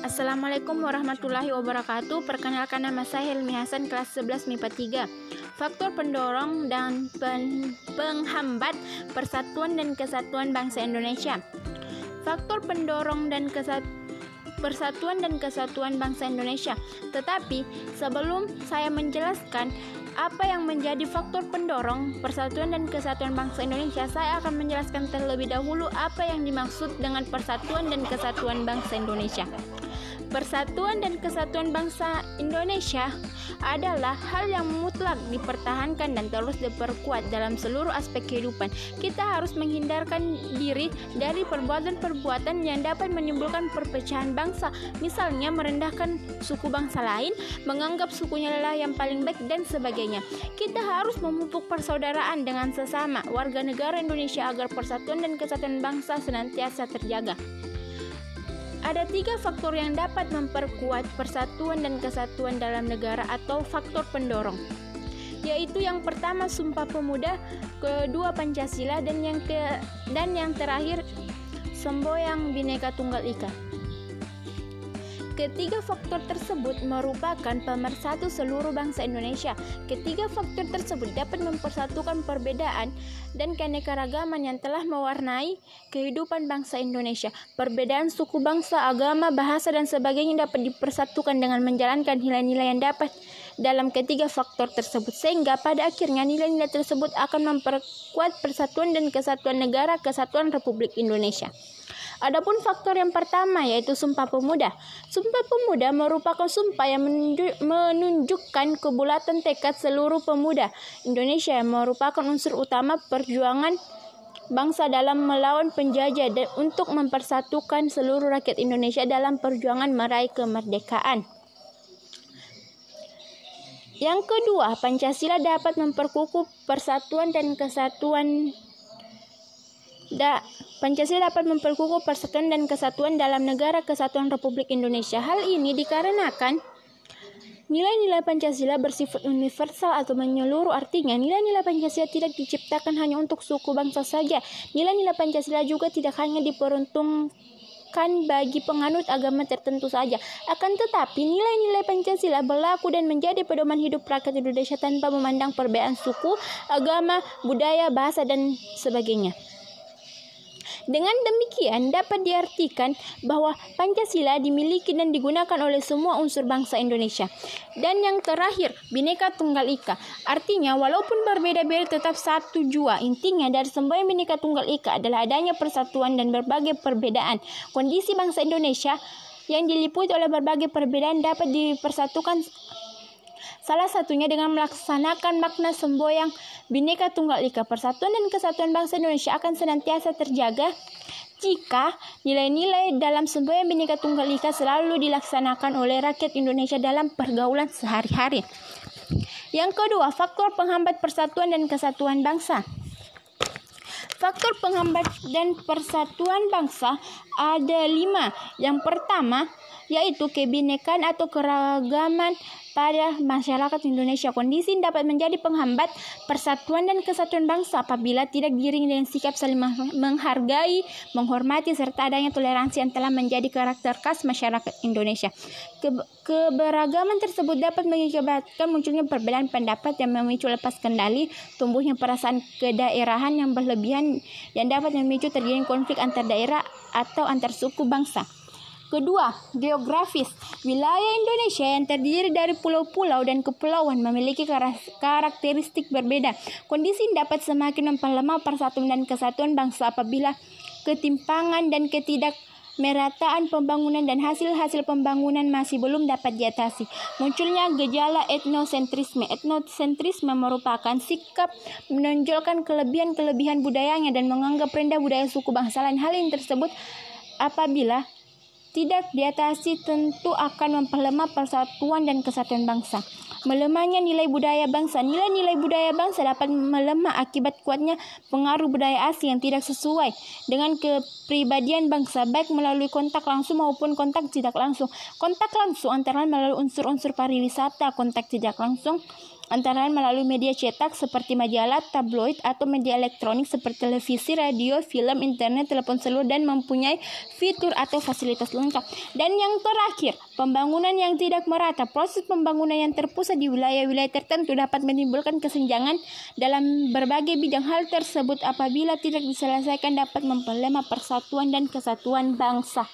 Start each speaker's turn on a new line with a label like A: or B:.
A: Assalamualaikum warahmatullahi wabarakatuh. Perkenalkan nama saya Helmi Hasan kelas 11 MIPA 3. Faktor pendorong dan pen penghambat persatuan dan kesatuan bangsa Indonesia. Faktor pendorong dan persatuan dan kesatuan bangsa Indonesia. Tetapi sebelum saya menjelaskan apa yang menjadi faktor pendorong persatuan dan kesatuan bangsa Indonesia, saya akan menjelaskan terlebih dahulu apa yang dimaksud dengan persatuan dan kesatuan bangsa Indonesia. Persatuan dan kesatuan bangsa Indonesia adalah hal yang mutlak dipertahankan dan terus diperkuat dalam seluruh aspek kehidupan. Kita harus menghindarkan diri dari perbuatan-perbuatan yang dapat menimbulkan perpecahan bangsa, misalnya merendahkan suku bangsa lain, menganggap sukunya lah yang paling baik dan sebagainya. Kita harus memupuk persaudaraan dengan sesama warga negara Indonesia agar persatuan dan kesatuan bangsa senantiasa terjaga. Ada tiga faktor yang dapat memperkuat persatuan dan kesatuan dalam negara atau faktor pendorong yaitu yang pertama Sumpah Pemuda, kedua Pancasila dan yang ke dan yang terakhir Semboyang Bhinneka Tunggal Ika. Ketiga faktor tersebut merupakan pemersatu seluruh bangsa Indonesia. Ketiga faktor tersebut dapat mempersatukan perbedaan dan keanekaragaman yang telah mewarnai kehidupan bangsa Indonesia. Perbedaan suku bangsa, agama, bahasa, dan sebagainya dapat dipersatukan dengan menjalankan nilai-nilai yang dapat dalam ketiga faktor tersebut sehingga pada akhirnya nilai-nilai tersebut akan memperkuat persatuan dan kesatuan negara kesatuan Republik Indonesia. Adapun faktor yang pertama yaitu Sumpah Pemuda. Sumpah Pemuda merupakan sumpah yang menunjukkan kebulatan tekad seluruh pemuda Indonesia yang merupakan unsur utama perjuangan bangsa dalam melawan penjajah dan untuk mempersatukan seluruh rakyat Indonesia dalam perjuangan meraih kemerdekaan. Yang kedua, Pancasila dapat memperkukuh persatuan dan kesatuan Da, Pancasila dapat memperkukuh persatuan dan kesatuan dalam negara kesatuan Republik Indonesia. Hal ini dikarenakan nilai-nilai Pancasila bersifat universal atau menyeluruh. Artinya, nilai-nilai Pancasila tidak diciptakan hanya untuk suku bangsa saja. Nilai-nilai Pancasila juga tidak hanya diperuntukkan bagi penganut agama tertentu saja. Akan tetapi, nilai-nilai Pancasila berlaku dan menjadi pedoman hidup rakyat Indonesia tanpa memandang perbedaan suku, agama, budaya, bahasa, dan sebagainya. Dengan demikian dapat diartikan bahwa Pancasila dimiliki dan digunakan oleh semua unsur bangsa Indonesia. Dan yang terakhir, Bhinneka Tunggal Ika. Artinya walaupun berbeda-beda tetap satu jua. Intinya dari semboyan Bhinneka Tunggal Ika adalah adanya persatuan dan berbagai perbedaan. Kondisi bangsa Indonesia yang diliputi oleh berbagai perbedaan dapat dipersatukan Salah satunya dengan melaksanakan makna semboyang Bhinneka Tunggal Ika. Persatuan dan kesatuan bangsa Indonesia akan senantiasa terjaga jika nilai-nilai dalam semboyan Bhinneka Tunggal Ika selalu dilaksanakan oleh rakyat Indonesia dalam pergaulan sehari-hari. Yang kedua, faktor penghambat persatuan dan kesatuan bangsa. Faktor penghambat dan persatuan bangsa ada lima. Yang pertama, yaitu kebinekaan atau keragaman pada masyarakat Indonesia. Kondisi ini dapat menjadi penghambat persatuan dan kesatuan bangsa apabila tidak diiringi dengan sikap saling menghargai, menghormati, serta adanya toleransi yang telah menjadi karakter khas masyarakat Indonesia. Ke keberagaman tersebut dapat mengakibatkan munculnya perbedaan pendapat yang memicu lepas kendali, tumbuhnya perasaan kedaerahan yang berlebihan yang dapat memicu terjadinya konflik antar daerah atau antar suku bangsa. Kedua, geografis. Wilayah Indonesia yang terdiri dari pulau-pulau dan kepulauan memiliki karakteristik berbeda. Kondisi dapat semakin memperlemah persatuan dan kesatuan bangsa apabila ketimpangan dan ketidak merataan pembangunan dan hasil-hasil pembangunan masih belum dapat diatasi. Munculnya gejala etnosentrisme. Etnosentrisme merupakan sikap menonjolkan kelebihan-kelebihan budayanya dan menganggap rendah budaya suku bangsa lain. Hal ini tersebut apabila tidak diatasi tentu akan memperlemah persatuan dan kesatuan bangsa. Melemahnya nilai budaya bangsa. Nilai-nilai budaya bangsa dapat melemah akibat kuatnya pengaruh budaya asing yang tidak sesuai dengan kepribadian bangsa, baik melalui kontak langsung maupun kontak tidak langsung. Kontak langsung antara melalui unsur-unsur pariwisata, kontak tidak langsung antara lain melalui media cetak seperti majalah, tabloid, atau media elektronik seperti televisi, radio, film, internet, telepon seluler, dan mempunyai fitur atau fasilitas lengkap. Dan yang terakhir, pembangunan yang tidak merata. Proses pembangunan yang terpusat di wilayah-wilayah tertentu dapat menimbulkan kesenjangan dalam berbagai bidang hal tersebut apabila tidak diselesaikan dapat memperlemah persatuan dan kesatuan bangsa.